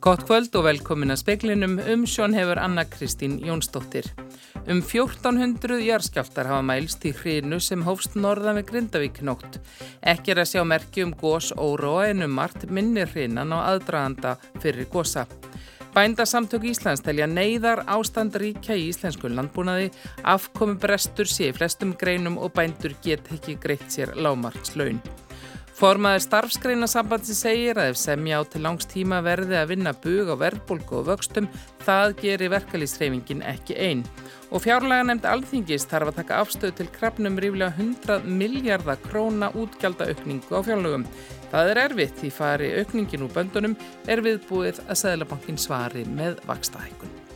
Gott kvöld og velkomin að speklinum um sjón hefur Anna Kristín Jónsdóttir. Um 1400 jarðskjáltar hafa mælst í hrinu sem hófst norðan við Grindavík nótt. Ekki er að sjá merki um gós óróa en um margt minni hrinan á aðdraganda fyrir gósa. Bændasamtök Íslands telja neyðar ástand ríkja í íslensku landbúnaði, afkomi brestur sé flestum greinum og bændur get ekki greitt sér lámartslaun. Formaður starfsgreinasambandsi segir að ef semja á til langs tíma verði að vinna bug á verðbólku og vöxtum, það gerir verkalýsreifingin ekki einn. Og fjárlega nefnd alþingis þarf að taka afstöð til krafnum ríflega 100 miljardar króna útgjaldaaukningu á fjárlögum. Það er erfitt því fari aukningin úr böndunum er viðbúið að Sæðlabankin svari með vakstaðækun.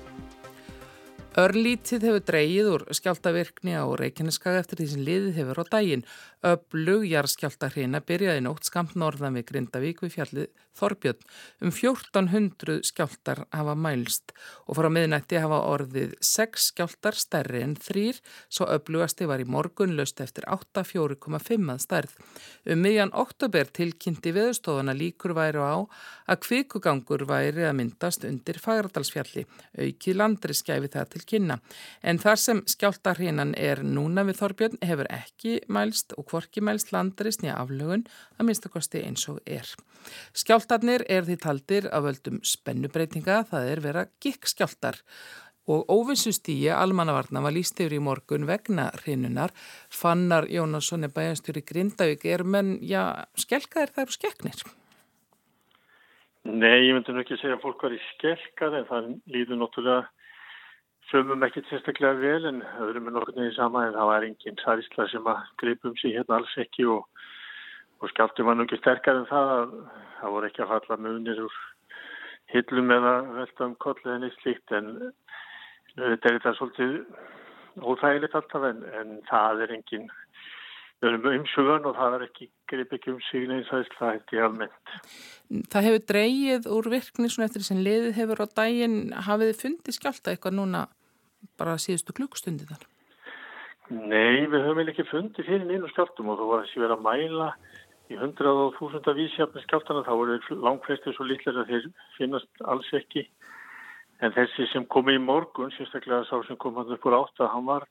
Örlítið hefur dreyið úr skjáltavirkni á Reykjaneskaga eftir því sem liðið hefur á daginn. Öblugjar skjáltahrina byrjaði nótt skamt norðan við Grindavík við fjallið Þorbjörn. Um 1400 skjáltar hafa mælst og fór á miðnætti hafa orðið 6 skjáltar stærri en 3 svo öblugasti var í morgun löst eftir 8,4,5 að stærð. Um miðjan oktober tilkynnti viðstofana líkur væri á að kvikugangur væri að myndast undir Fagradalsfjalli. Auki landri skæfi það til kynna. En þar sem skjáltarhinan er núna við Þorbjörn hefur ekki mælst og hvorki mælst landris nýja aflögun að minnstakosti eins og er. Skjáltarnir er því taldir af völdum spennubreitinga, það er vera gikkskjáltar og óvinsustíi almannavarna var líst yfir í morgun vegna hrinunar. Fannar Jónasson er bæjastjóri Grindavík, er menn, já, skelkaðir þær og skeknir? Nei, ég myndi nú ekki segja að fólk var í skelkað en það líður náttúrulega sömum ekkert sérstaklega vel en öðrum er nokkur nefnir sama en það var enginn særisla sem að greipum sig hérna alls ekki og, og skjáttum nú ekki sterkar en það að það voru ekki að falla munir úr hillum eða velta um koll eða neitt slíkt en þetta er þetta svolítið óþægilegt alltaf en, en það er enginn umsugan og það er ekki greip ekki um sig neins aðeins það hefði almennt. Það hefur dreyið úr virkni svona eftir sem liðið hefur á daginn hafið þið fundið skjálta eitthvað núna bara síðustu klukkstundir þar? Nei, við höfum ekki fundið fyrir einu skjáltum og þú var þessi verið að mæla í hundrað og þúsunda vísjafni skjáltana þá voru langflestir svo litlir að þeir finnast alls ekki en þessi sem kom í morgun, sérstaklega sá sem kom hann upp úr átta, hann var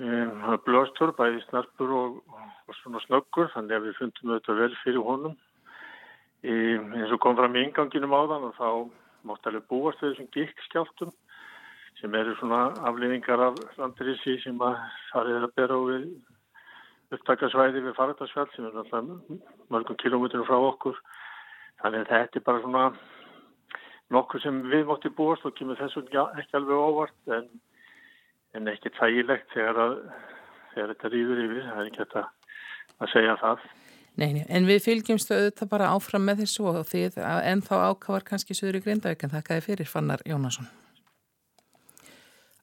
um, blöstur, bæði snarpur og, og svona snöggur, þannig að við fundum þetta vel fyrir honum. Í, eins og kom fram í inganginum á þann og þá mátt alveg búast þessum gikkskjáltum sem eru svona afliðingar af landirissi sem að farið að bera á við upptakasvæði við faradagsfjall sem er alltaf mörgum kilómetrum frá okkur. Þannig að þetta er bara svona nokkur sem við mótti búast og kemur þessum ekki alveg óvart en en ekki tægilegt þegar, að, þegar þetta rýður yfir, það er ekki þetta að segja það. Nei, en við fylgjumstu auðvitað bara áfram með þessu og því en þá ákvar kannski Suður í Grindavík en þakkaði fyrir Fannar Jónasson.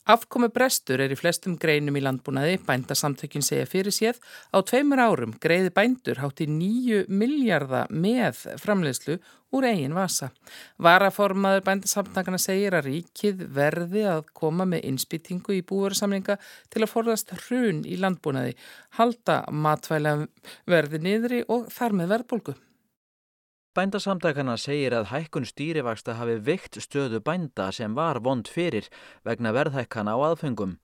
Afkomi brestur er í flestum greinum í landbúnaði, bændasamtökin segja fyrir séð. Á tveimur árum greiði bændur hátti nýju miljarda með framleiðslu úr eigin vasa. Varaformaður bændasamtakana segir að ríkið verði að koma með innspýtingu í búverðarsamlinga til að forðast hrun í landbúnaði, halda matvæla verði niðri og þar með verðbólgu. Bændasamtakana segir að hækkun stýrivaksta hafi vikt stöðu bænda sem var vond fyrir vegna verðhækkana á aðfengum.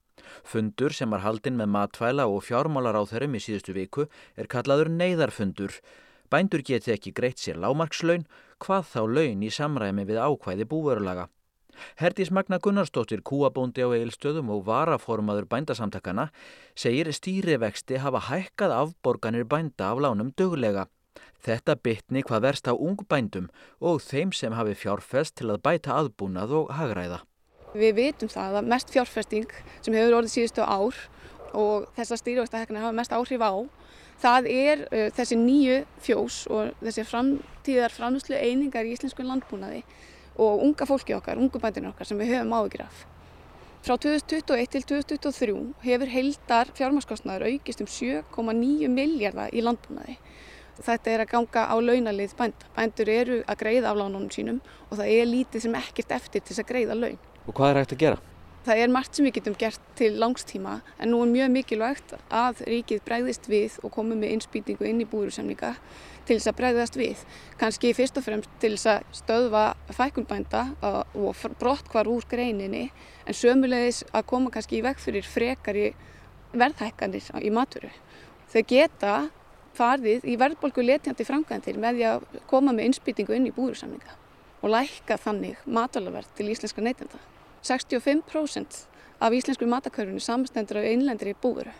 Fundur sem var haldinn með matvæla og fjármálar á þeirrum í síðustu viku er kallaður neyðarfundur. Bændur geti ekki greitt sér lámarkslaun, hvað þá laun í samræmi við ákvæði búverulaga. Herdís Magna Gunnarsdóttir, kúabóndi á eilstöðum og varaformaður bændasamtakana, segir stýrivexti hafa hækkað afborganir bænda af lánum dögulega. Þetta bytni hvað verst á ungbændum og þeim sem hafi fjárfest til að bæta aðbúnað og hagræða. Við vitum það að mest fjárfesting sem hefur orðið síðustu ár og þessar stýrvægstahekna hafa mest áhrif á, það er uh, þessi nýju fjós og þessi framtíðar framslu einingar í íslensku landbúnaði og unga fólki okkar, ungu bændinu okkar sem við höfum áhugir af. Frá 2021 til 2023 hefur heildar fjármaskostnaður aukist um 7,9 miljardar í landbúnaði þetta er að ganga á launalið bænda. Bændur eru að greiða af lánunum sínum og það er lítið sem ekkert eftir til þess að greiða laun. Og hvað er hægt að gera? Það er margt sem við getum gert til langstíma en nú er mjög mikilvægt að ríkið bregðist við og komi með innspýtingu inn í búrusemninga til þess að bregðast við. Kanski fyrst og fremst til þess að stöðva fækunbænda og brott hvar úr greininni en sömulegis að koma kannski í veg fyrir frekari verðhækkanir í maturu. Þau geta farið í verðbolgu letjandi framkvæmdir með því að koma með innspýtingu inn í búrusemninga og lækka þannig matalaverð til íslenska neytenda. 65% af íslensku matakörfunni samstendur af einlendri búveru.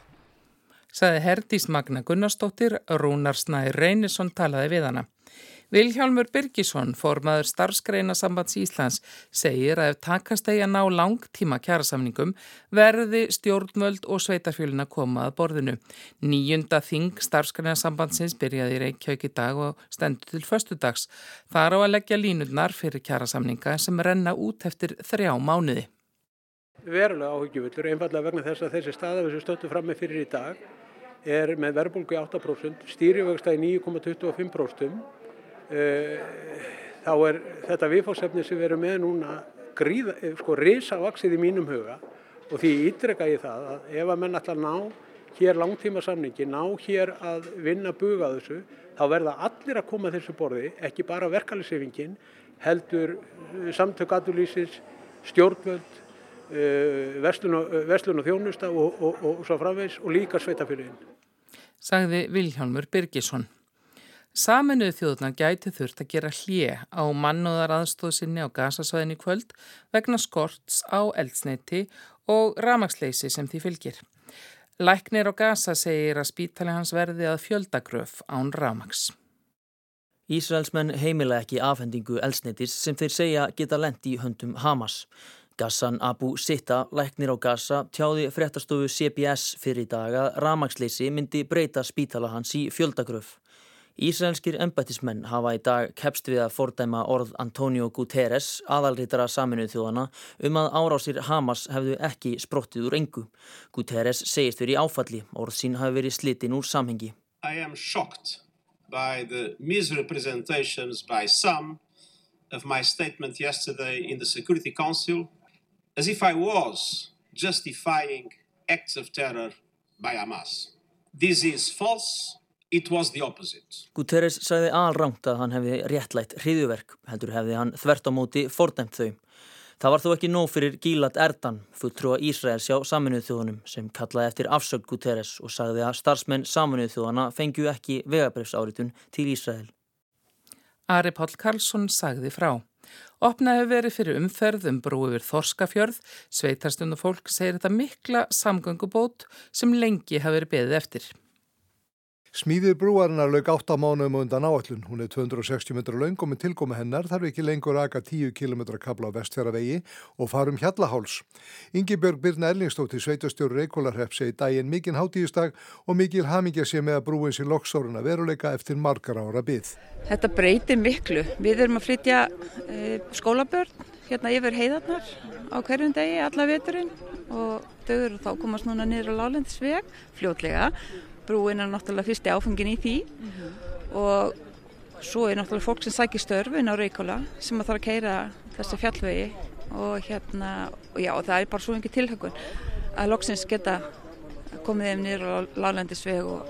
Saði Herdís Magna Gunnarsdóttir, Rúnar Snæ Reynisson talaði við hana. Vilhjálmur Birgisson, formaður starfskreina sambands Íslands, segir að ef takast eigi að ná langtíma kjærasamningum verði stjórnvöld og sveitarfjöluna koma að borðinu. Nýjunda þing starfskreina sambandsins byrjaði í Reykjavík í dag og stendur til förstudags. Það er á að leggja línurnar fyrir kjærasamninga sem renna út eftir þrjá mánuði. Verulega áhugjufuldur, einfallega vegna þess að þessi staða við sem stöttu fram með fyrir í dag er með verðbólgu í 8%, stýrjuvöxtaði 9,25% Eh, þá er þetta viðfórsefni sem við erum með núna gríða, eh, sko risavaksið í mínum huga og því ítreka ég það að ef að menn ætla að ná hér langtíma samningi, ná hér að vinna buga þessu, þá verða allir að koma þessu borði, ekki bara verkefnisefingin, heldur eh, samtök aðurlýsins, stjórnvöld, verslun og, verslun og þjónusta og, og, og svo framvegs og líka sveitafélagin. Sagði Vilhjálmur Birgisson. Saminuðu þjóðuna gæti þurft að gera hljé á mannúðar aðstóðsynni á gasasvæðinni kvöld vegna skorts á eldsneiti og ramagsleysi sem því fylgir. Læknir á gasa segir að spítali hans verði að fjöldagröf án ramags. Ísraelsmenn heimila ekki afhendingu eldsneitis sem þeir segja geta lendi höndum Hamas. Gassan Abu Sitta, læknir á gasa, tjáði fréttastofu CBS fyrir í dag að ramagsleysi myndi breyta spítala hans í fjöldagröf. Ísraelskir embættismenn hafa í dag kepst við að fordæma orð Antonio Guterres, aðalrítara saminuð þjóðana, um að árásir Hamas hefðu ekki sprottið úr engu. Guterres segist verið áfalli, orð sín hafi verið slitinn úr samhengi. I am shocked by the misrepresentations by some of my statement yesterday in the Security Council as if I was justifying acts of terror by Hamas. This is false. Guterres sagði alrangt að hann hefði réttlætt hriðuverk, heldur hefði hann þvert á móti fordæmt þau. Það var þó ekki nóg fyrir Gílat Erdan, fulltrúa Ísraels hjá saminuð þjóðunum sem kallaði eftir afsögn Guterres og sagði að starfsmenn saminuð þjóðana fengju ekki vegabrefsáritun til Ísrael. Ari Pál Karlsson sagði frá. Opna hefur verið fyrir umferð um brú yfir Þorskafjörð, sveitarstund og fólk segir þetta mikla samgöngubót sem lengi hafi verið beðið eftir. Smíðið brúarinnar lög 8 mánuðum undan áallun. Hún er 260 metrar laung og með tilkomi hennar þarf ekki lengur að aka 10 km kabla á vestfjörðavegi og farum hjallaháls. Ingi Björg Birna Erlingstóttir, sveitastjóru Reykjólarhepp, segi daginn mikinn hátíðustag og mikil hamingja sé með að brúin sér loksórun að veruleika eftir margar ára byggð. Þetta breytir miklu. Við erum að flytja e, skólabörn hérna yfir heiðarnar á hverjum degi alla veturinn og þau eru þá komast núna niður á Lálendisveg fljótlega brúin er náttúrulega fyrsti áfengin í því mm -hmm. og svo er náttúrulega fólk sem sækir störfin á Reykjóla sem að þarf að keira þessi fjallvegi og hérna, og já, það er bara svo mikið tilhökun að loksins geta komið þeim niður á lálendisveg og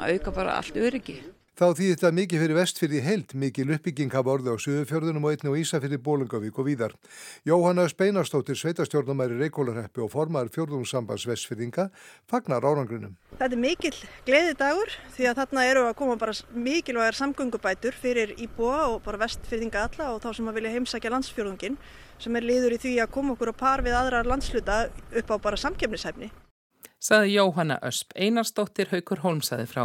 auka bara allt öryggi. Þá því þetta mikið fyrir vestfyrði held, mikið uppbygging hafa orði á Suðufjörðunum og einni á Ísafyrði Bólingavík og víðar. Jóhanna Speinastóttir, sveitastjórnumæri Reykjólarheppi og formar fjörðungssambands vestfyrðinga, fagnar árangrunum. Þetta er mikil gleði dagur því að þarna eru að koma bara mikilvægar samgöngubætur fyrir íbúa og bara vestfyrðinga alla og þá sem að vilja heimsækja landsfjörðungin sem er liður í því að koma okkur á par við aðrar landsluta upp á bara samkefnishæfni saði Jóhanna Ösp Einarstóttir Haukur Holmsaði frá.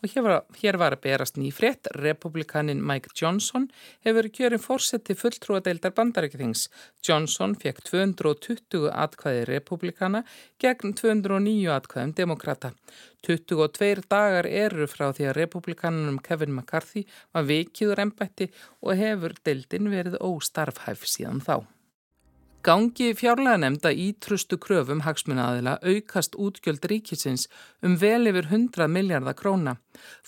Og hér var, hér var að berast nýfrétt, republikanin Mike Johnson hefur kjörin fórseti fulltrúadeildar bandarækjþings. Johnson fekk 220 atkvæði republikana gegn 209 atkvæðum demokrata. 22 dagar eru frá því að republikanunum Kevin McCarthy var vikiður ennbætti og hefur deildin verið óstarfhæf síðan þá. Gangi fjárlega nefnda ítrustu kröfum hagsmunaðila aukast útgjöld ríkisins um vel yfir 100 miljardar króna.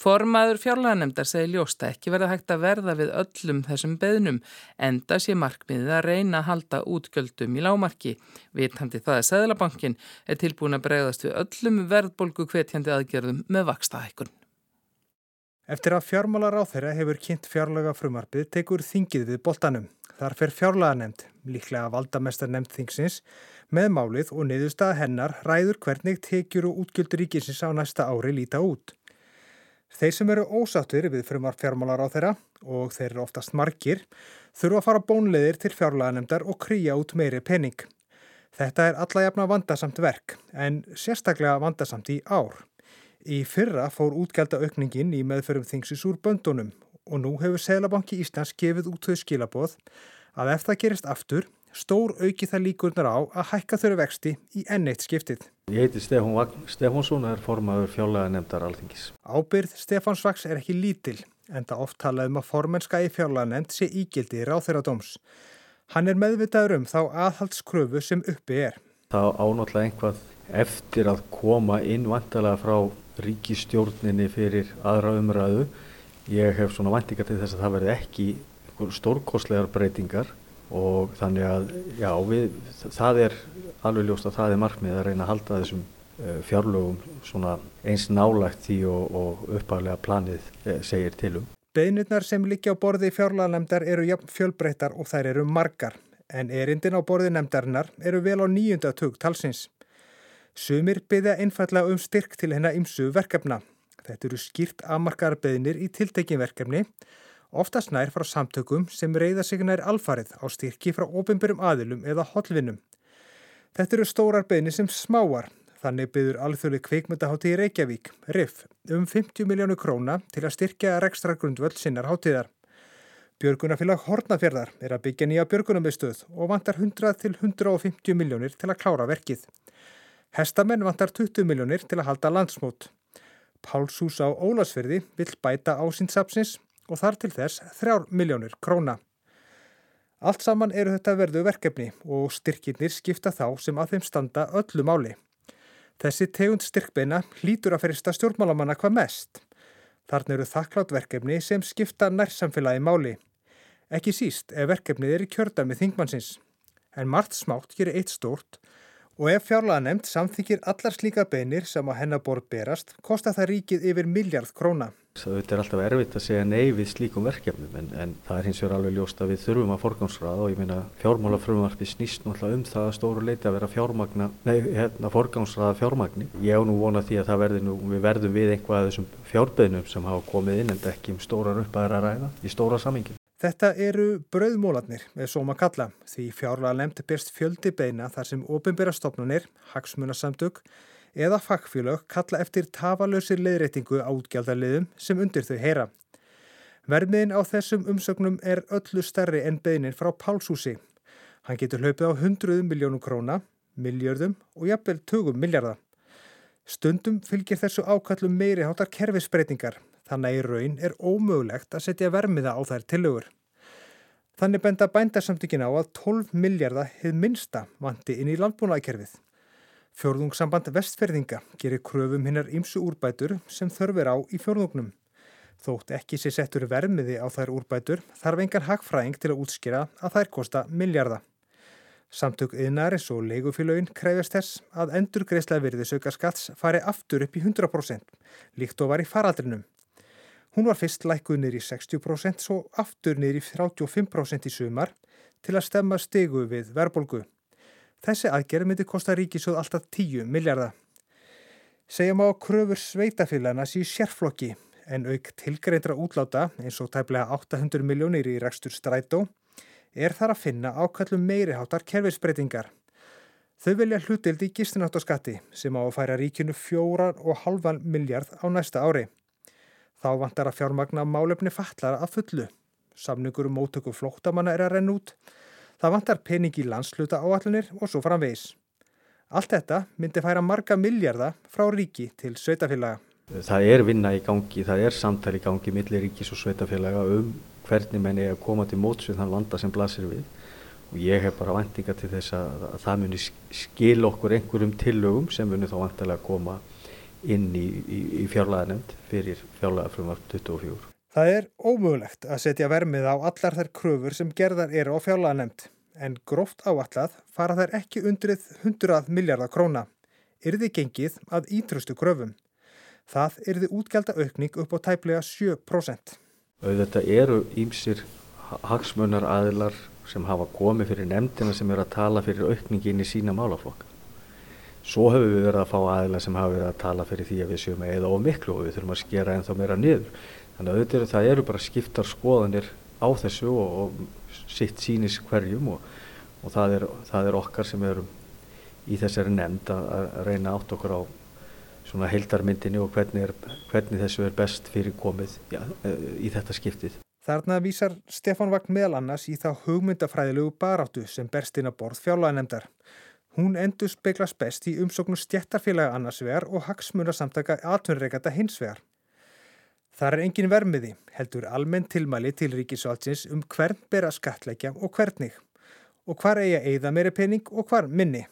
Formaður fjárlega nefndar segir ljósta ekki verða hægt að verða við öllum þessum beðnum enda sé markmiðið að reyna að halda útgjöldum í lámarki. Vitandi það að Sæðlabankin er tilbúin að bregðast við öllum verðbolgu hvetjandi aðgerðum með vakstaðækun. Eftir að fjármálar á þeirra hefur kynnt fjárlega frumarpið tekur þingið við boltanum. Þar fer fjárlega nefnd, líklega valdamestar nefnd þingsins, með málið og niðurstað hennar ræður hvernig tekjur og útgjöldur ríkinsins á næsta ári líta út. Þeir sem eru ósáttur við frumar fjármálar á þeirra, og þeir eru oftast margir, þurfa að fara bónleðir til fjárlega nefndar og krýja út meiri pening. Þetta er alla jafna vandasamt verk, en sérstaklega vandasamt í ár. Í fyrra fór útgjaldaaukningin í meðferðum þingsins úr böndunum og nú hefur Sælabanki Íslands gefið út þau skilaboð að ef það gerist aftur, stór auki það líkurnar á að hækka þurru vexti í enneitt skiptið. Ég heiti Stefán Vagn Stefánsson og er formaður fjárlega nefndar alþingis. Ábyrð Stefáns Vags er ekki lítil en það oft talað um að formenska í fjárlega nefnd sé ígildi ráð þeirra dóms. Hann er meðvitaður um þá aðhaldskröfu sem uppi er. Það ánáttlega einhvað eftir að koma inn vantalega frá ríkistjórninni fyrir aðra umræðu Ég hef svona vantinga til þess að það verði ekki stórkostlegar breytingar og þannig að já, við, það er alveg ljóst að það er markmið að reyna að halda þessum uh, fjárlögum eins nálægt því og, og uppaflega planið uh, segir tilum. Beðnirnar sem líkja á borði fjárlaganemdar eru fjölbreytar og þær eru margar en erindin á borði nemdarinnar eru vel á nýjunda tug talsins. Sumir byggja einfallega um styrk til hennar ymsu verkefna Þetta eru skýrt afmarkaðar beðinir í tiltekinverkefni, oftast nær frá samtökum sem reyða sig nær alfarið á styrki frá ofinbyrjum aðilum eða hotlvinum. Þetta eru stórar beðinir sem smáar, þannig byður alþjóðli kveikmyndahátti í Reykjavík, RIF, um 50 miljónu króna til að styrkja rekstra grundvöld sinnar háttíðar. Björgunafélag Hortnafjörðar er að byggja nýja björgunamiðstöð og vantar 100 til 150 miljónir til að klára verkið. Hestamenn vantar 20 miljónir til að halda landsmót. Pálshús á Ólasverði vill bæta ásinsapsins og þar til þess þrjár miljónir króna. Allt saman eru þetta verðu verkefni og styrkirnir skipta þá sem að þeim standa öllu máli. Þessi tegund styrkbeina hlýtur að ferista stjórnmálamanna hvað mest. Þarna eru þakklátt verkefni sem skipta nærsamfélagi máli. Ekki síst ef verkefnið er í kjörda með þingmannsins. En margt smátt gerir eitt stórt Og ef fjárlega nefnd samþykir allar slíka beinir sem á hennaborð berast, kostar það ríkið yfir miljard króna. Þetta er alltaf erfitt að segja nei við slíkum verkefnum en, en það er hins vegar alveg ljóst að við þurfum að forgámsraða og ég meina fjármálafrömmarfi snýst náttúrulega um það að stóru leiti að vera fjármagna, nei hérna forgámsraða fjármagni. Ég á nú vona því að það verði nú, við verðum við einhvað af þessum fjárbeðnum sem hafa komið inn en ekki um stórar uppæðar að ræða í stóra samingin. Þetta eru brauðmólatnir með svo maður kalla því fjárlega lemt byrst fjöldi beina þar sem ofinbæra stopnunir, hagsmunasamtök eða fagfélög kalla eftir tafalösir leiðreitingu á útgjaldaliðum sem undir þau heyra. Vermiðin á þessum umsögnum er öllu stærri en beinin frá Pálshúsi. Hann getur hlaupið á hundruðum miljónum króna, miljörðum og jafnvel tögum miljarda. Stundum fylgir þessu ákallum meiri hátar kerfisbreytingar Þannig í raun er ómögulegt að setja vermiða á þær tillögur. Þannig benda bændarsamtökin á að 12 miljardar hefð minsta vanti inn í landbúnaðkerfið. Fjörðungssamband vestferðinga gerir kröfum hinnar ymsu úrbætur sem þörfir á í fjörðungnum. Þótt ekki sé settur vermiði á þær úrbætur þarf engar hagfræðing til að útskýra að þær kosta miljardar. Samtök yðnaris og leigufélögin krefjast þess að endur greiðslega virðisauka skatts fari aftur upp í 100% líkt og var í faraldrinum. Hún var fyrst lækuð í 60% svo aftur í 35% í sumar til að stemma stegu við verbolgu. Þessi aðgerð myndi kosta ríkisjóð alltaf 10 miljardar. Segjum á kröfur sveitafélagana síð sérflokki en auk tilgreindra útláta eins og tæplega 800 miljónir í rekstur strætó er þar að finna ákallum meiriháttar kerfisbreytingar. Þau vilja hlutild í gistináttaskatti sem á að færa ríkinu 4,5 miljard á næsta ári. Þá vantar að fjármagna málefni fallara að fullu. Samningur um mótöku flóttamanna er að renn út. Það vantar pening í landsluta áallinir og svo framvegis. Allt þetta myndi færa marga miljardar frá ríki til sveitafélaga. Það er vinna í gangi, það er samtali í gangi millir ríkis og sveitafélaga um hvernig menn er að koma til móts við þann vanda sem blasir við og ég hef bara vendinga til þess að, að það muni skil okkur einhverjum tillögum sem muni þá vantilega að koma inn í, í, í fjárlæðanemnd fyrir fjárlæðafrumvart 24. Það er ómögulegt að setja vermið á allar þær kröfur sem gerðar eru á fjárlæðanemnd en gróft áallad fara þær ekki undrið 100 miljardar króna. Yrði gengið að ítrustu kröfum. Það yrði útgjaldar aukning upp á tæplega 7%. Þetta eru ímsir hagsmunar aðilar sem hafa komið fyrir nefndina sem eru að tala fyrir aukningin í sína málaflokka. Svo hefur við verið að fá aðila sem hafa verið að tala fyrir því að við séum eða á miklu og við þurfum að skera ennþá meira niður. Þannig að auðvitað það eru bara skiptar skoðanir á þessu og, og sitt sínis hverjum og, og það, er, það er okkar sem erum í þessari nefnd að, að reyna átt okkur á svona heildarmyndinni og hvernig, er, hvernig þessu er best fyrir komið ja, í þetta skiptið. Þarna vísar Stefán Vagn meðal annars í þá hugmyndafræðilegu baráttu sem berst inn á borð fjárlæðanemndar. Hún endur speiklas best í umsóknu stjættarfélaga annarsvegar og hagsmunarsamtaka atvinnreikata hinsvegar. Þar er engin vermiði, heldur almenn tilmæli til ríkisvaldsins um hvern ber að skatleikja og hvernig. Og hvar eigi að eigða meiri pening og hvar minni.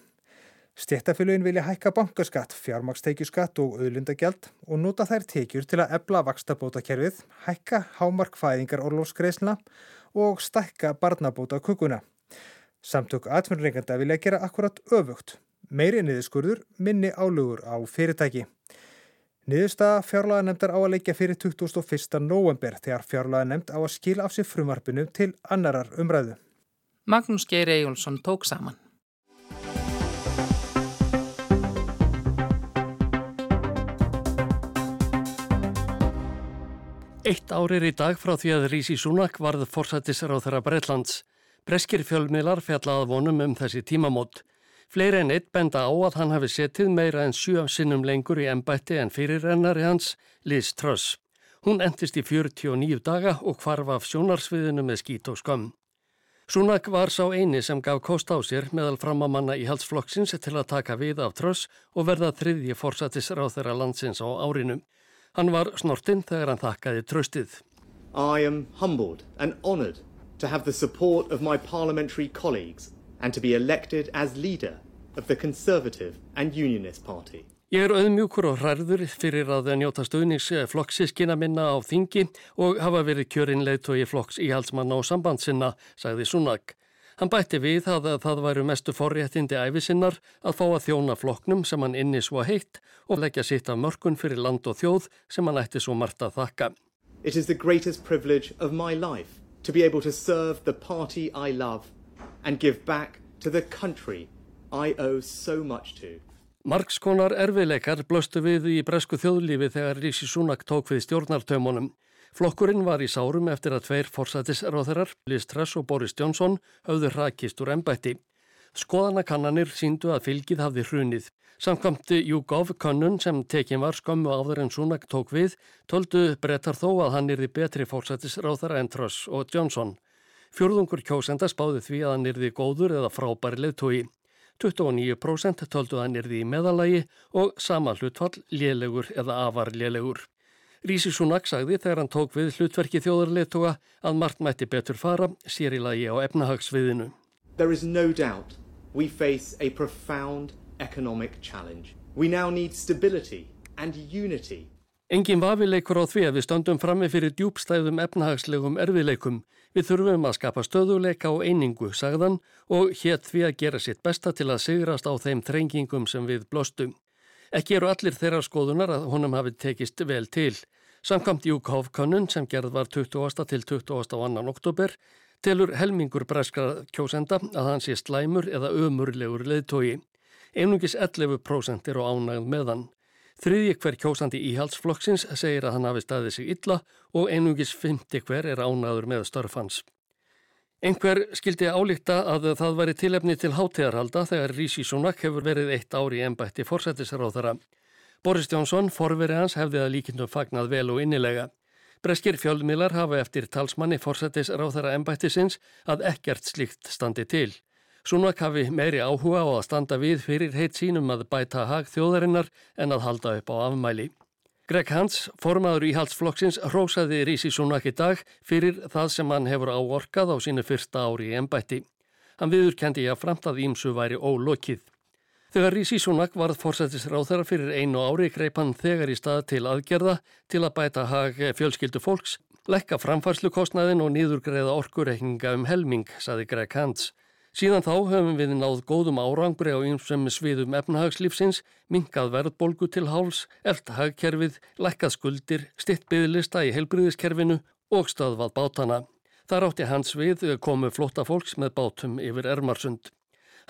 Stjættafélagin vilja hækka bankaskatt, fjármakstekjuskatt og auðlundagjald og nota þær tekjur til að ebla vakstabótakerfið, hækka hámarkfæðingar orlófsgreisna og stakka barnabóta kukuna. Samtök atvinnurreikanda vilja gera akkurat öfugt, meiri niðurskurður, minni álugur á fyrirtæki. Niðurstaða fjárlaga nefndar á að leikja fyrir 21. november þegar fjárlaga nefnd á að skila af sér frumarpinu til annarar umræðu. Magnús Geir Ejjólfsson tók saman. Eitt árir í dag frá því að Rísi Súnak varð forsættisar á þeirra Breitlands. Breskir fjölmiðlar fjallað vonum um þessi tímamót. Fleiri en eitt benda á að hann hafi setið meira en sjö sinnum lengur í ennbætti en fyrirrennari hans, Liz Truss. Hún endist í 49 daga og kvarf af sjónarsviðinu með skít og skömm. Súnak var sá eini sem gaf kost á sér meðal framamanna í halsflokksins til að taka við af Truss og verða þriðji forsættisar á þeirra landsins á árinu. Hann var snortinn þegar hann þakkaði tröstið. To have the support of my parliamentary colleagues and to be elected as leader of the Conservative and Unionist Party. Ég er auðmjúkur og hræður fyrir að njóta stöðnings flokksískina minna á þingi og hafa verið kjörinleitói flokks íhaldsmanna og sambandsinna, sagði Sunak. Hann bætti við að það væru mestu forréttindi æfisinnar að fá að þjóna flokknum sem hann inni svo heitt og leggja sitt af mörkun fyrir land og þjóð sem hann ætti svo margt að þakka. It is the greatest privilege of my life to be able to serve the party I love and give back to the country I owe so much to. Markskonar erfiðleikar blöstu við í bresku þjóðlífi þegar Rísi Súnak tók við stjórnartömunum. Flokkurinn var í sárum eftir að tveir forsætisráþarar, Liz Truss og Boris Johnson, höfðu rakist úr ennbætti. Skoðanakannanir síndu að fylgið hafði hrunið. Samkvæmti YouGov könnun sem tekin var skömmu áður en Súnak tók við, töldu brettar þó að hann yrði betri forsætisráþara en Truss og Johnson. Fjörðungur kjósenda spáði því að hann yrði góður eða frábæri leðtói. 29% töldu að hann yrði í meðalagi og sama hlutfall lélegur eða afar lélegur. Rísi Súnak sagði þegar hann tók við hlutverki þjóðarleðtóa að margt mætti betur fara sér í lagi á efnahagsviðinu. There is no doubt we face a profound economic challenge. We now need stability and unity. Engin vafileikur á því að við stöndum frammi fyrir djúbstæðum efnahagslegum erfileikum. Við þurfum að skapa stöðuleika og einingu, sagðan, og hétt því að gera sitt besta til að sigrast á þeim þrengingum sem við blostum. Ekki eru allir þeirra skoðunar að honum hafi tekist vel til. Samkvæmt Júkháfkönnun sem gerð var 20. til 22. oktober telur helmingur breskra kjósenda að hann sé slæmur eða ömurlegur leðtogi. Einungis 11% eru ánægð meðan. Þriðji hver kjósandi íhaldsflokksins segir að hann hafi staðið sig illa og einungis fymti hver er ánaður með störfans. Einhver skildi álíkta að það væri tilefni til hátíðarhalda þegar Rísi Súnak hefur verið eitt ári í ennbætti forsættisráðara. Boris Jónsson, forveri hans, hefði að líkindum fagnað vel og innilega. Breskir fjölmilar hafa eftir talsmanni forsættisráðara ennbættisins að ekkert slíkt standi til. Súnak hafi meiri áhuga á að standa við fyrir heit sínum að bæta hag þjóðarinnar en að halda upp á afmæli. Greg Hans, formaður íhaldsflokksins, rósaði Rísi Súnak í dag fyrir það sem hann hefur áorkað á sínu fyrsta ári í ennbætti. Hann viðurkendi að framtað ímsu væri ólokið. Þegar Rísi Súnak varð fórsættisráð þeirra fyrir einu ári greip hann þegar í stað til aðgerða til að bæta hag fjölskyldu fólks, lekka framfærslukostnaðin og nýðurgreða orkureikninga um helming, saði Greg Hans. Síðan þá höfum við náð góðum árangri á einsum sviðum efnahagslífsins, minkað verðbolgu til háls, eld hagkerfið, lekkað skuldir, stitt byggðlista í heilbriðiskerfinu og stöðvað bátana. Þar átti hans við komu flotta fólks með bátum yfir Ermarsund.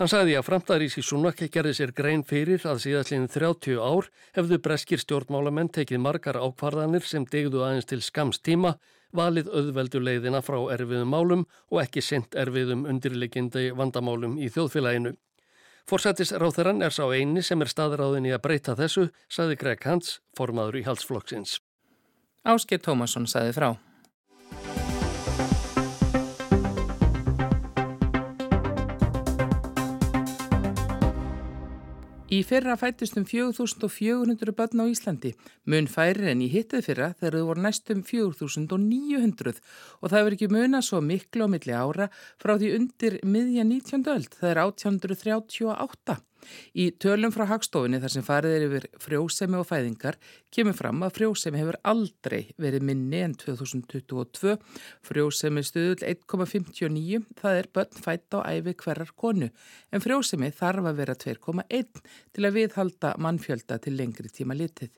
Hann sagði að framtæðarísi Súnak gerði sér grein fyrir að síðastlinn 30 ár hefðu breskir stjórnmálamenn tekið margar ákvarðanir sem degðu aðeins til skamstíma, valið auðvelduleiðina frá erfiðum málum og ekki sendt erfiðum undirleikindi vandamálum í þjóðfélaginu. Forsættis ráþeran er sá eini sem er staðráðin í að breyta þessu, sagði Greg Hans, formaður í halsflokksins. Ásker Tómasson sagði frá. Í fyrra fættist um 4400 börn á Íslandi, mun færi en í hittið fyrra þegar þau voru næstum 4900 og það verður ekki muna svo miklu á milli ára frá því undir miðja 19. öld, það er 1838. Í tölum frá hagstofinni þar sem farið er yfir frjósemi og fæðingar kemur fram að frjósemi hefur aldrei verið minni en 2022. Frjósemi stuðul 1,59, það er börn fætt á æfi hverjar konu, en frjósemi þarf að vera 2,1 til að viðhalda mannfjölda til lengri tíma litið.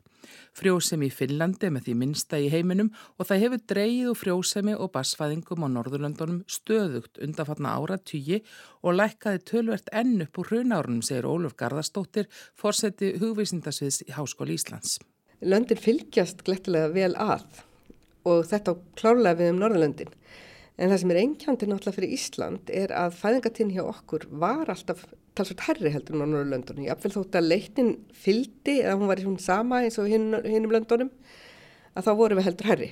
Frjósemi í Finnlandi með því minnsta í heiminum og það hefur dreyið úr frjósemi og basfæðingum á Norðurlöndunum stöðugt undanfatna ára tugi og lækkaði tölvert enn upp úr hrunárunum, segir Óluf Garðarstóttir, fórseti hugvísindasviðs í Háskóli Íslands. Löndin fylgjast glettilega vel að og þetta klárlega við um Norðurlöndin. En það sem er einkjandi náttúrulega fyrir Ísland er að fæðingatinn hjá okkur var alltaf talsveit herri heldur en á Norrlöndunum. Ég apfel þótt að leiknin fyldi eða hún var í hún sama eins og hinn um löndunum að þá vorum við heldur herri.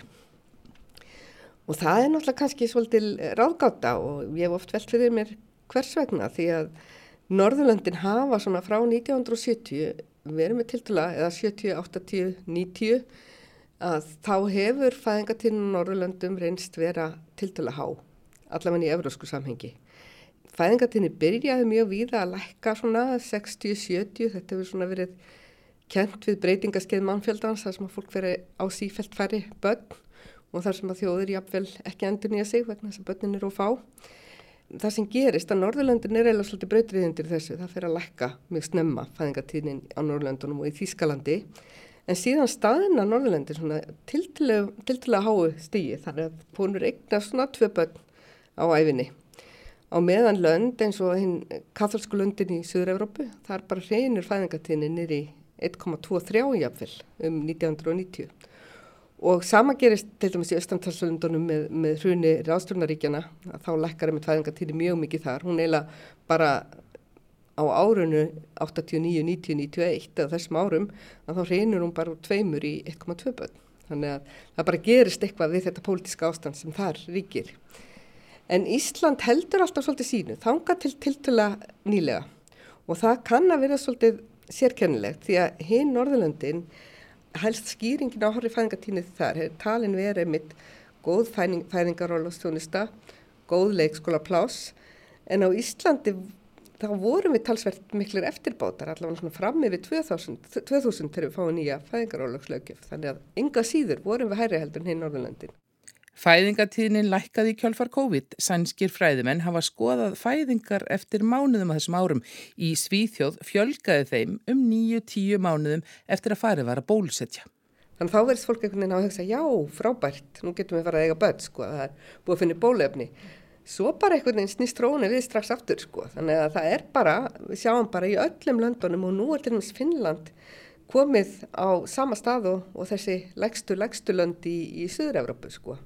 Og það er náttúrulega kannski svolítil ráðgáta og ég hef oft velt fyrir mér hvers vegna því að Norðurlöndin hafa svona frá 1970 verið með tiltala eða 70, 80, 90 að þá hefur fæðingatíðnum Norrlöndum reynst vera tiltala há, allavega í eurósku samhengi. Fæðingatíðni byrjaði mjög víða að lækka svona 60-70, þetta hefur svona verið kent við breytingaskeið mannfjöldans þar sem að fólk veri á sífælt færri börn og þar sem að þjóður jafnvel ekki endur nýja sig vegna þess að börnin eru að fá. Það sem gerist að Norðurlöndin er eða svolítið breytriðindir þessu, það fer að lækka mjög snemma fæðingatíðnin á Norðurlöndunum og í Þýskalandi En síðan staðina Norðurlendir svona tiltilega háu stígi þannig að konur eignar svona tvö börn á æfinni. Á meðan lönd eins og hinn katholsku löndin í Suður-Európu þar bara reynir fæðingatíðinni nýri 1,23 jafnvel um 1990. Og sama gerist til dæmis í Östamtalslöndunum með, með hruni ráðstjórnaríkjana þá lekkar með fæðingatíðinni mjög mikið þar. Hún eiginlega bara á árunu 89, 90, 91 eða þessum árum þá reynir hún bara úr tveimur í 1,2 börn. Þannig að það bara gerist eitthvað við þetta pólitíska ástand sem þar ríkir. En Ísland heldur alltaf svolítið sínu, þanga til tiltula nýlega. Og það kann að vera svolítið sérkennilegt því að hinn Norðurlöndin helst skýringin á horri fæðingatíni þar talin verið mitt góð fæðingarólastjónista, góð leikskóla plás en á Íslandi þá vorum við talsvert miklir eftirbátar allavega svona fram yfir 2000, 2000 þegar við fáum nýja fæðingarólökslaugjöf þannig að ynga síður vorum við hæri heldur hinn Norðurlandin. Fæðingatíðnin lækkaði í kjálfar COVID. Sænskir fræðimenn hafa skoðað fæðingar eftir mánuðum á þessum árum. Í Svíþjóð fjölgaði þeim um 9-10 mánuðum eftir að farið var að bólusetja. Þannig þá verðist fólk einhvern veginn á að hugsa, já, frábært, nú getum við farið að eiga börn, sko, það er búið að finna bólefni svo bara einhvern veginn snýst tróni við strax aftur sko þannig að það er bara, við sjáum bara í öllum löndunum og nú er til dæmis Finnland komið á sama stað og, og þessi legstu, legstu lönd í, í Suður-Európu sko.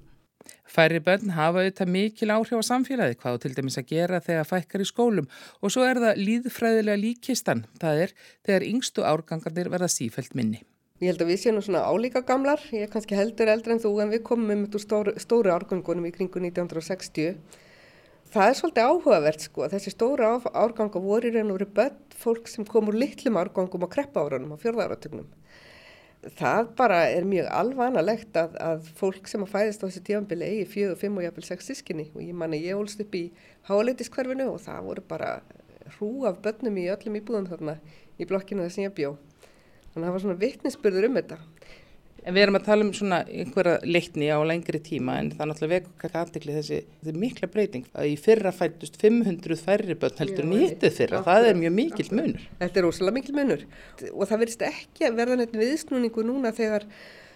Færri börn hafa auðvitað mikil áhrif á samfélagi hvað til dæmis að gera þegar fækkar í skólum og svo er það líðfræðilega líkistan, það er þegar yngstu árgangarnir verða sífælt minni. Ég held að við séum svona álíka gamlar, ég er kannski heldur eldre en þú en við komum um stóru, stóru árgangunum í kringu 1960 það er svolítið áhugavert sko, þessi stóra árganga voru í raun og veru börn fólk sem kom úr litlum árgangum á kreppa árunum á fjörða áratugnum. Það bara er mjög alvanalegt að, að fólk sem að fæðist á þessu tífambili eigi fjög og fimm og jafnvel sex sískinni og ég manni ég ólst upp í háleitiskerfinu og það voru bara hrú af börnum í öllum íbúðum þarna í blokkinu þess að ég bjó. Þannig að það var svona vittnisspurður um þetta. En við erum að tala um svona einhverja leikni á lengri tíma en það er náttúrulega veku kakka aðdekli þessi, þessi mikla breyting. Að í fyrra fættust 500 færri börn heldur nýttið fyrra, Já, það er mjög mikil munur. Þetta er ósala mikil munur. Og það verðist ekki að verða neitt viðsnúningu núna þegar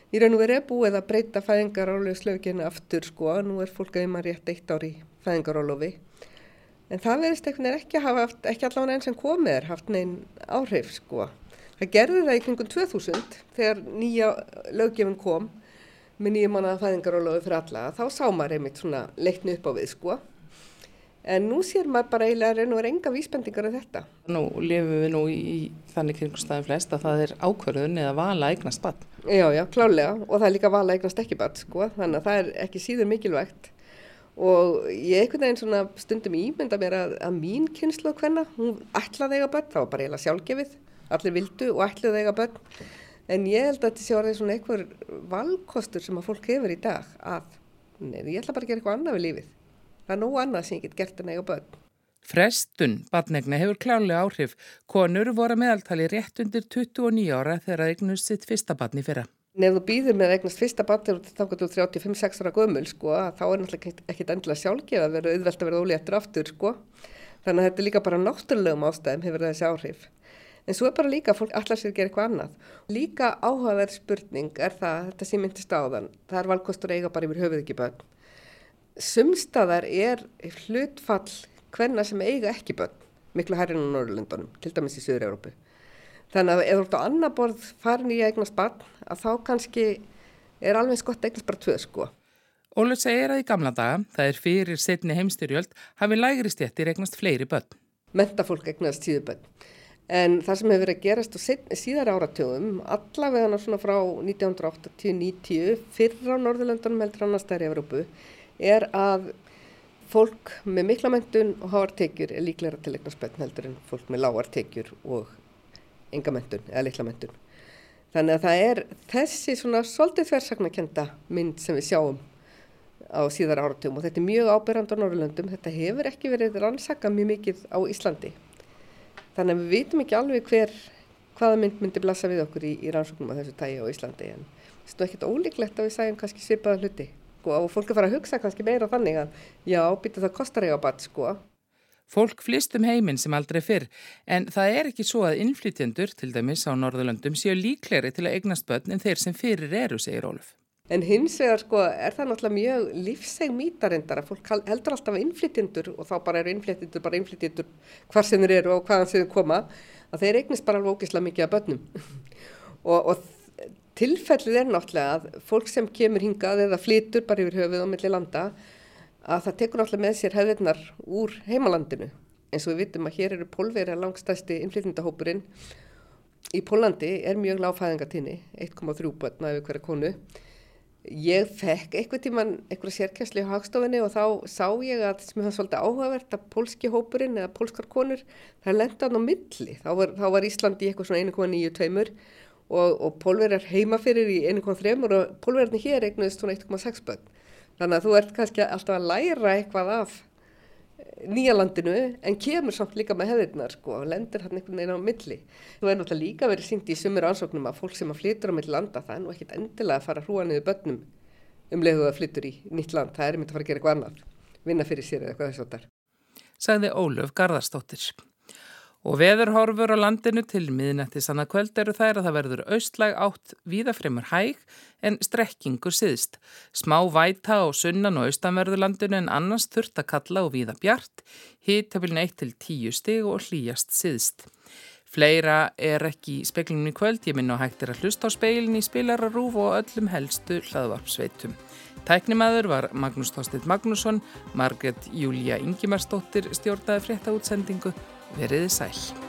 í raun og verið er búið að breyta fæðingarálofi slöginu aftur sko, nú er fólk að yma rétt eitt ári fæðingarálofi en það verðist ekki að hafa haft, ekki allavega einn sem komið er haft neinn áhrif sko. Það gerði það í kringum 2000 þegar nýja löggefin kom með nýjum mannaða fæðingarólaðu fyrir alla. Þá sá maður einmitt svona leikni upp á við sko. En nú sér maður bara eiginlega að reyna og enga vísbendingar af þetta. Nú lifum við nú í þannig kringumstæðin flest að það er ákverðun eða vala eignast badd. Já, já, klálega og það er líka vala eignast ekki badd sko. Þannig að það er ekki síður mikilvægt. Og ég einhvern veginn svona stundum ímynda mér að, að mín kynslu og hvenna, hún ætlaði eiga börn, það var bara eiginlega sjálfgefið allir vildu og ætluðu eiga börn. En ég held að þetta sé orðið svona einhver valkostur sem að fólk hefur í dag að neður, ég ætla bara að gera eitthvað annað við lífið. Það er nógu annað sem ég get gert en eiga börn. Frestun badnegna hefur klálega áhrif. Konur voru meðaltali rétt undir 29 ára þegar það eignust sitt fyrsta badni fyrra. Nef þú býður með eignast fyrsta badni þá getur þú 35-6 ára gömul sko, þá er náttúrulega ekkit endilega sjálfgeð að vera auðvelt að vera óléttur aftur sko. þannig að þetta er líka bara náttúrulegum ástæðum hefur þessi áhrif En svo er bara líka að fólk allar sér að gera eitthvað annað. Líka áhugaverð spurning er það, þetta sem myndist á þann, það er valkostur eiga bara yfir höfuð ekki bönn. Sumstaðar er hlutfall hvenna sem eiga ekki bönn, miklu hærinn á Norrlundunum, til dæmis í Suður-Európu. Þannig að ef þú ert á annar borð farin í eignast barn, að þá kannski er alveg skott eignast bara tvö sko. Ólur segir að í gamla daga, það er fyrir setni heimstyrjöld, hafi lægri stjættir eignast fleiri bönn. Mentafólk eignast tíðu bönn. En það sem hefur verið að gerast á síðar áratjóðum, allavega svona frá 1980-90, fyrra á Norðurlöndunum heldur annars þær í Európu, er að fólk með mikla mentun og háartekjur er líklega til eitthvað spötn heldur en fólk með lágartekjur og enga mentun eða litla mentun. Þannig að það er þessi svona svolítið þversagnakenda mynd sem við sjáum á síðar áratjóðum og þetta er mjög ábyrrand á Norðurlöndum. Þetta hefur ekki verið rannsaka mjög mikið á Íslandi. Þannig að við vitum ekki alveg hver, hvaða mynd myndi blassa við okkur í, í rannsóknum á þessu tægi á Íslandi en það er ekkert ólíklegt að við sæjum kannski svipaða hluti sko, og fólk er fara að hugsa kannski meira þannig að já, býta það kostar ég á bat sko. Fólk flýst um heiminn sem aldrei fyrr en það er ekki svo að innflytjendur, til dæmis á Norðurlöndum, séu líkleri til að eignast börn en þeir sem fyrir eru, segir Óluf. En hins vegar sko er það náttúrulega mjög lífseg mítarindar að fólk heldur alltaf innflytjendur og þá bara eru innflytjendur bara innflytjendur hvar sem þeir eru og hvaðan sem þeir koma að þeir eignist bara alveg ógislega mikið af börnum. Og, og tilfellið er náttúrulega að fólk sem kemur hingað eða flytur bara yfir höfuð á milli landa að það tekur náttúrulega með sér hefðirnar úr heimalandinu. Eins og við vitum að hér eru pólverið langstæsti innflytjendahópurinn í Pólandi er mjög láfæðingatíni 1,3 börn af hverja konu Ég fekk eitthvað tíman eitthvað sérkjæsli á hagstofinni og þá sá ég að sem það svolítið áhugavert að pólski hópurinn eða pólskar konur það lenda hann á milli. Þá var, þá var Ísland í eitthvað svona 1,92 og, og pólverjar heima fyrir í 1,3 og pólverjarnir hér eignuðist svona 1,6 bönn. Þannig að þú ert kannski alltaf að læra eitthvað af nýjalandinu en kemur samt líka með hefðirnar sko og lendir hann einhvern veginn á milli. Þú er náttúrulega líka verið sínt í sumur ansóknum að fólk sem að flytur á milli landa það er nú ekkit endilega að fara hrúa niður börnum um leiðu að flytur í nýtt land. Það er myndið að fara að gera eitthvað annað, vinna fyrir sér eða eitthvað þess að það er. Sagði Ólöf Garðarstóttir. Og veðurhorfur á landinu til miðnætti sanna kvöld eru þær að það verður austlæg átt víðafremur hæg en strekkingur siðst. Smá væta á sunnan og austanverðurlandinu en annars þurft að kalla og víða bjart, hítafilin 1-10 stig og hlýjast siðst. Fleira er ekki í speklinum í kvöld, ég minn og hægt er að hlusta á speilin í spilararúf og öllum helstu hlaðvarpsveitum. Tæknimaður var Magnús Þorstedt Magnússon, Margret Júlia Ingimarsdóttir stjórnaði frétta útsendingu Veriði sæl.